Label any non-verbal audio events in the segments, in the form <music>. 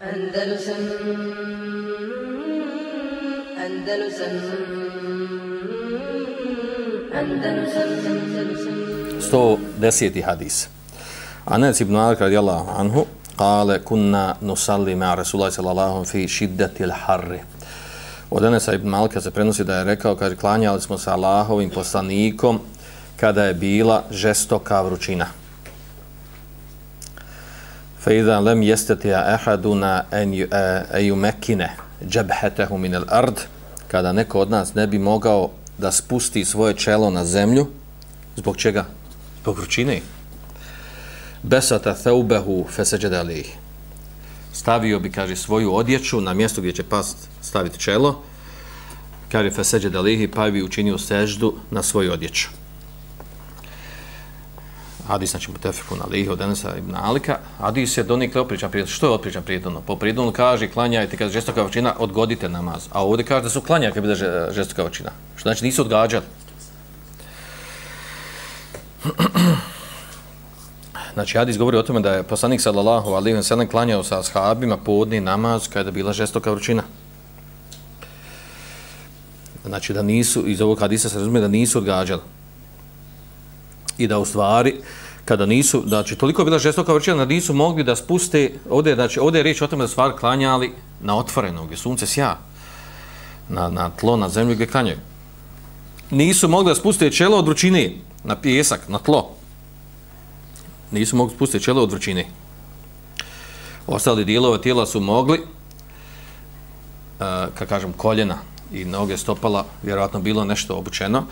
Andalusam Andalusam Andalusam Andalusam sto deseti hadis. Anas ibn Malik radijallahu anhu kale kunna nusalli ma Rasulullah sallallahu fi shiddati al-harri Od Anasa ibn Malika se prenosi da je rekao, kaže, klanjali smo sa Allahovim poslanikom kada je bila žestoka vrućina. فإذا لم يستطع أحدنا أن يمكن جبهته من الأرض kada neko od nas ne bi mogao da spusti svoje čelo na zemlju zbog čega? Zbog vrućine. Besata theubehu fasajada alayhi. Stavio bi kaže svoju odjeću na mjesto gdje će past staviti čelo. Kaže fasajada alayhi pa bi učinio seždu na svoju odjeću. Hadis znači mutefeku na lihi od Enesa ibn Alika. Hadis je donikle opričan prijedno. Što je opričan prijedno? Po prijednu kaže klanjajte kada žestoka većina, odgodite namaz. A ovdje kaže da su klanjali kada bude žestoka većina. Što znači nisu odgađali. <clears throat> Znači, Hadis govori o tome da je poslanik sallallahu alaihi wa sallam klanjao sa ashabima podni namaz kada je bila žestoka vrućina. Znači, da nisu, iz ovog hadisa se razumije da nisu odgađali. I da u stvari, kada nisu, znači, toliko je bila žestoka vrčina da nisu mogli da spuste, ovdje, znači, ovdje je riječ o tome da stvar klanjali na otvoreno, gdje sunce sja, na, na tlo, na zemlju gdje klanjaju. Nisu mogli da spuste čelo od vrućine na pjesak, na tlo nisu mogli spustiti čelo od vrčine. Ostali dijelove tijela su mogli, e, uh, kad kažem koljena i noge stopala, vjerojatno bilo nešto obučeno,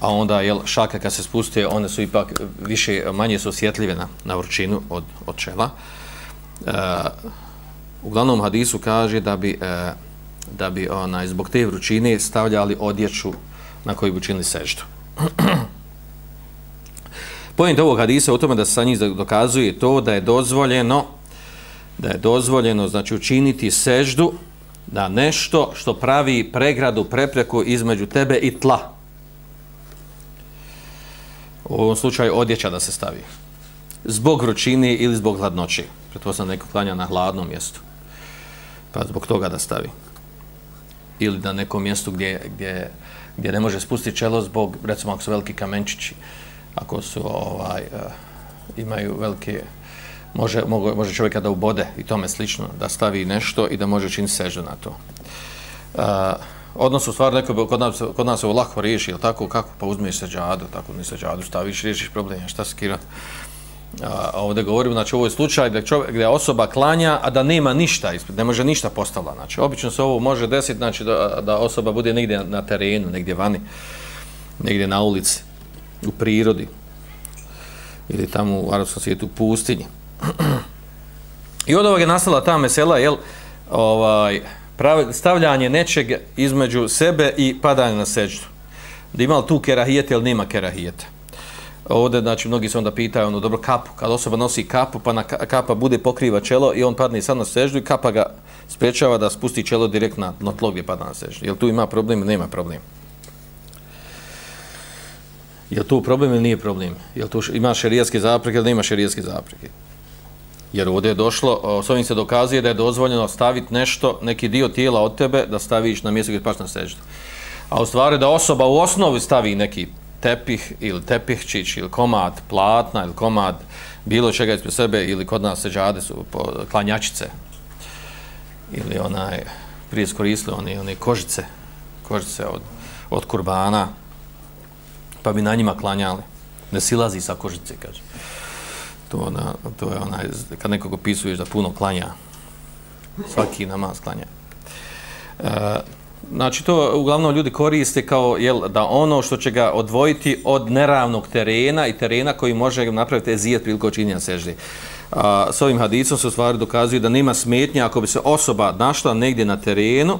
a onda jel, šaka kad se spustuje, one su ipak više, manje su osjetljive na, na vrućinu od, od čela. Uh, uglavnom hadisu kaže da bi, e, da bi ona, zbog te vrućine stavljali odjeću na koju bi učinili seždu. <clears throat> Pojent ovog hadisa u tome da se sa njih dokazuje to da je dozvoljeno da je dozvoljeno znači učiniti seždu na nešto što pravi pregradu, prepreku između tebe i tla. U ovom slučaju odjeća da se stavi. Zbog vrućine ili zbog hladnoće. Pretpostavljam neko klanja na hladnom mjestu. Pa zbog toga da stavi. Ili na nekom mjestu gdje, gdje, gdje ne može spustiti čelo zbog, recimo ako su veliki kamenčići, ako su ovaj uh, imaju velike može mogu, može čovjeka da ubode i tome slično da stavi nešto i da može činiti sežu na to. Uh, odnosno stvar neko kod nas kod nas ovo lako riješi, al tako kako pa uzmeš seđadu, tako ni seđadu staviš, riješiš problem, šta se kira. A ovdje govorimo, znači ovo je slučaj da čovjek, gdje osoba klanja, a da nema ništa ispred, ne može ništa postavila. Znači, obično se ovo može desiti, znači da, da osoba bude negdje na terenu, negdje vani, negdje na ulici u prirodi ili tamo u arabskom svijetu u pustinji. <clears throat> I od ovoga je nastala ta mesela, jel, ovaj, pravi, stavljanje nečeg između sebe i padanje na seđu. Da ima li tu kerahijete ili nema kerahijete. Ovdje, znači, mnogi se onda pitaju, ono, dobro, kapu, kad osoba nosi kapu, pa na kapa bude pokriva čelo i on padne sad na seždu i kapa ga sprečava da spusti čelo direktno na na tlo gdje pada na seždu. Jel tu ima problem ili nema problem? Jel tu problem ili nije problem? Jel tu ima šerijatske zapreke ili nema šerijatske zapreke? Jer ovdje je došlo, s ovim se dokazuje da je dozvoljeno staviti nešto, neki dio tijela od tebe, da staviš na mjesto gdje paš na seždu. A u stvari da osoba u osnovi stavi neki tepih ili tepihčić ili komad platna ili komad bilo čega ispred sebe ili kod nas seđade su po, klanjačice ili onaj prije skoristili oni, oni kožice kožice od, od kurbana pa bi na njima klanjali. Ne silazi sa kožice, kaže. To, ona, to je onaj, kad nekog opisuješ da puno klanja, svaki namaz klanja. E, znači, to uglavnom ljudi koriste kao jel, da ono što će ga odvojiti od neravnog terena i terena koji može napraviti ezijet priliko činjenja sežde. A, s ovim hadicom se u stvari dokazuju da nema smetnja ako bi se osoba našla negdje na terenu,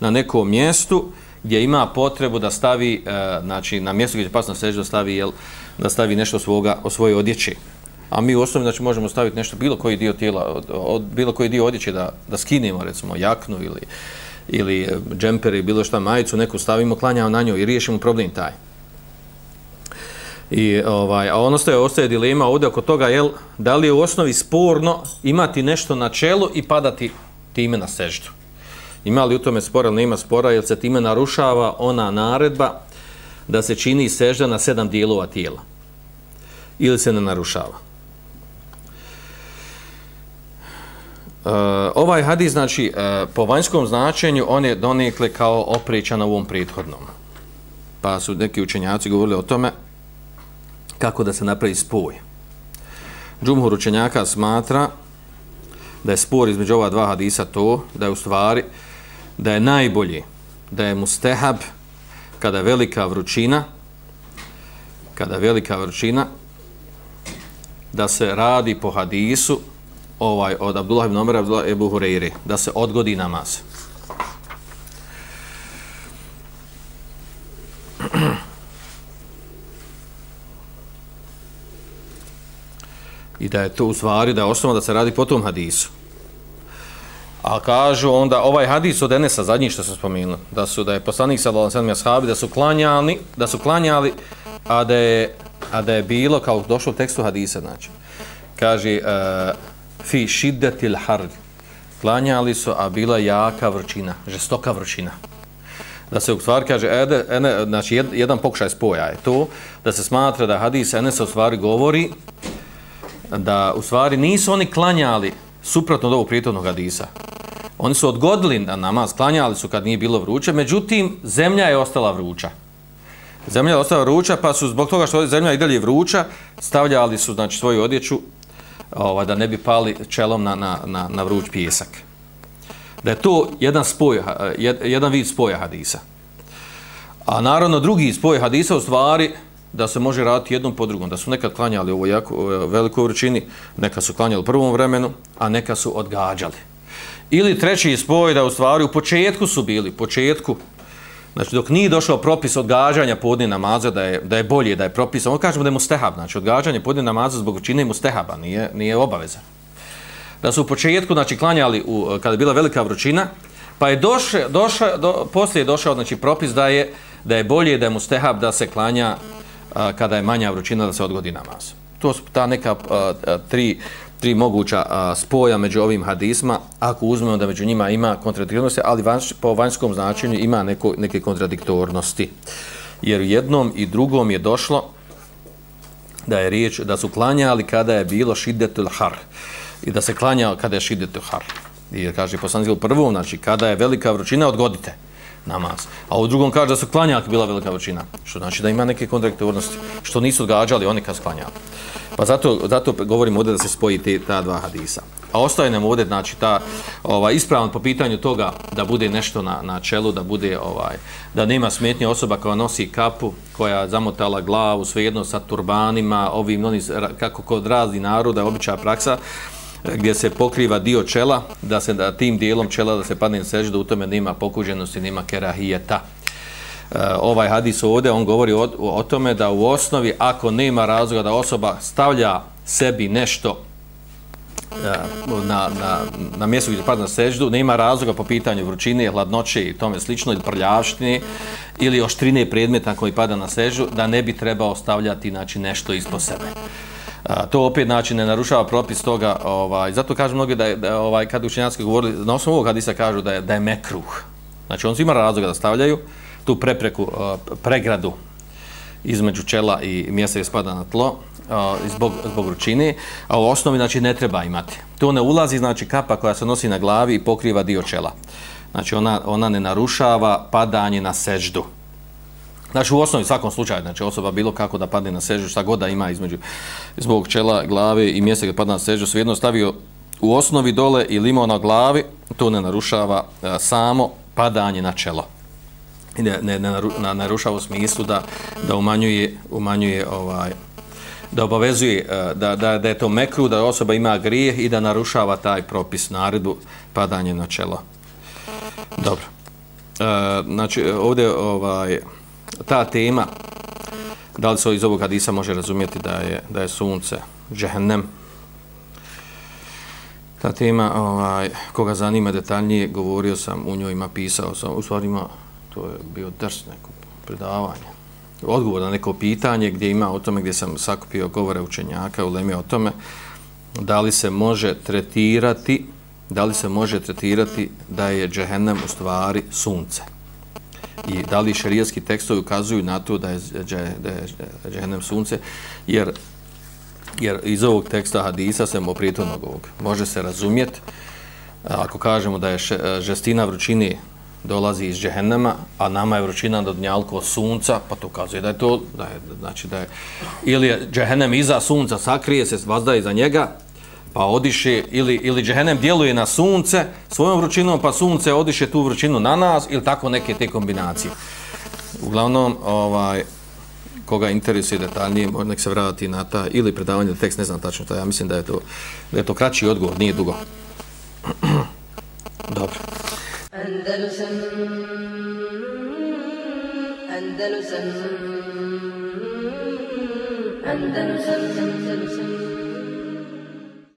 na nekom mjestu, gdje ima potrebu da stavi, e, znači na mjestu gdje će pasno sežda stavi, jel, da stavi nešto svoga, o svojoj odjeći. A mi u osnovi znači, možemo staviti nešto, bilo koji dio tijela, od, od, bilo koji dio odjeće da, da skinemo, recimo jaknu ili, ili e, džemper ili bilo šta majicu, neku stavimo, klanjamo na nju i riješimo problem taj. I, ovaj, a ono što je ostaje dilema ovdje oko toga, je da li je u osnovi sporno imati nešto na čelu i padati time na seždu. Ima li u tome spora ili nema spora, jer se time narušava ona naredba da se čini sežda na sedam dijelova tijela. Ili se ne narušava. Uh, ovaj hadis, znači, uh, po vanjskom značenju, on je donekle kao oprećan na ovom prethodnom. Pa su neki učenjaci govorili o tome kako da se napravi spoj. Džumhur učenjaka smatra da je spor između ova dva hadisa to, da je u stvari, da je najbolji, da je mustehab kada velika vrućina, kada velika vrućina, da se radi po hadisu ovaj od Abdullah ibn Omara Abdullah ibn Hureyre da se odgodi namaz. I da je to u stvari da je osnova da se radi po tom hadisu. A kažu onda ovaj hadis od Enesa zadnji što se spomenuo, da su da je poslanik sallallahu alejhi ve sellem da su klanjali, da su klanjali a da je a da je bilo kao došlo u tekstu hadisa znači. Kaže uh, fi šiddetil hard. Klanjali su, a bila jaka vrčina, žestoka vrčina. Da se u stvari kaže, ede, ene, znači jed, jedan pokušaj spoja je to, da se smatra da hadis Enes u stvari govori, da u stvari nisu oni klanjali suprotno od ovog prijetodnog hadisa. Oni su odgodili na namaz, klanjali su kad nije bilo vruće, međutim, zemlja je ostala vruća. Zemlja je ostala vruća, pa su zbog toga što zemlja i dalje vruća, stavljali su znači, svoju odjeću ovaj, da ne bi pali čelom na, na, na, na vruć pijesak. Da je to jedan, spoj, eh, jedan vid spoja hadisa. A naravno drugi spoj hadisa u stvari da se može raditi jednom po drugom. Da su nekad klanjali ovo jako eh, velikoj vrućini, neka su klanjali u prvom vremenu, a neka su odgađali. Ili treći spoj da u stvari u početku su bili, u početku Znači, dok nije došao propis odgađanja podne namaza, da je, da je bolje, da je propis, ono kažemo da je mustehab, znači, odgađanje podne namaza zbog učine mustehaba, nije, nije obaveza. Da su u početku, znači, klanjali u, kada je bila velika vrućina, pa je došao, došao, do, poslije je došao, znači, propis da je, da je bolje, da je mustehab da se klanja a, kada je manja vrućina, da se odgodi namaz. To su ta neka a, a, tri, tri moguća a, spoja među ovim hadisma, ako uzmemo da među njima ima kontradiktornosti, ali vanš, po vanjskom značenju ima neko, neke kontradiktornosti. Jer jednom i drugom je došlo da je riječ da su klanjali kada je bilo šidetul har i da se klanjao kada je šidetul har. I kaže poslanik u prvom, znači kada je velika vrućina, odgodite namaz. A u drugom kaže da su klanjali bila velika vrućina. Što znači da ima neke kontraktornosti, Što nisu odgađali oni kad sklanjali. Pa zato, zato govorim ovdje da se spoji te, ta dva hadisa. A ostaje nam ovdje, znači, ta, ovaj, ispravan po pitanju toga da bude nešto na, na čelu, da bude, ovaj, da nema smetnje osoba koja nosi kapu, koja zamotala glavu, svejedno sa turbanima, ovim, oni, kako kod razni naroda, običaja praksa, gdje se pokriva dio čela, da se da tim dijelom čela da se padne sežda, da u tome nema pokuđenosti, nema kerahijeta. E, ovaj hadis ovdje, on govori o, o tome da u osnovi, ako nema razloga da osoba stavlja sebi nešto e, na, na, na mjestu gdje padne na seždu, nema razloga po pitanju vrućine, hladnoće i tome slično, ili prljavštine, ili oštrine predmeta koji pada na seždu, da ne bi trebao stavljati znači, nešto ispod sebe. A, to opet znači ne narušava propis toga, ovaj, zato kažu mnogi da je, da, ovaj, kad učenjaci govorili, na osnovu ovog hadisa kažu da je, da je mekruh. Znači on ima razloga da stavljaju, tu prepreku, uh, pregradu između čela i mjesta gdje spada na tlo uh, zbog, zbog ručine, a u osnovi znači, ne treba imati. To ne ulazi znači kapa koja se nosi na glavi i pokriva dio čela. Znači ona, ona ne narušava padanje na seždu. Znači u osnovi svakom slučaju, znači osoba bilo kako da padne na sežu, šta god da ima između zbog čela, glave i mjesta gdje padne na sežu, svejedno stavio u osnovi dole i limao na glavi, to ne narušava a, samo padanje na čelo ne, ne, ne narušava u smislu da, da umanjuje, umanjuje ovaj, da obavezuje e, da, da, da je to mekru, da osoba ima grijeh i da narušava taj propis naredbu padanje na čelo. Dobro. E, znači, ovdje ovaj, ta tema, da li se iz ovog hadisa može razumjeti da je, da je sunce džehennem, ta tema, ovaj, koga zanima detaljnije, govorio sam u njoj, ima pisao sam, u stvari ima to je bio drs neko predavanje. Odgovor na neko pitanje gdje ima o tome, gdje sam sakupio govore učenjaka u Leme o tome, da li se može tretirati da li se može tretirati da je džehennem u stvari sunce? I da li šerijski tekstovi ukazuju na to da je, da je džehennem sunce? Jer, jer iz ovog teksta hadisa se mo ovog može se razumjeti ako kažemo da je žestina vrućine dolazi iz džehennema, a nama je vrućina do dnjalko od sunca, pa to ukazuje da je to, da je, znači da je, ili je džehennem iza sunca, sakrije se, vazda iza njega, pa odiše, ili, ili džehennem djeluje na sunce svojom vrućinom, pa sunce odiše tu vrućinu na nas, ili tako neke te kombinacije. Uglavnom, ovaj, koga interesuje detaljnije, može nek se vrati na ta, ili predavanje tekst, ne znam tačno to, ja mislim da je to, da je to kraći odgovor, nije dugo. <clears throat> Dobro. Andalusam Andalusam Andalusam Andalusam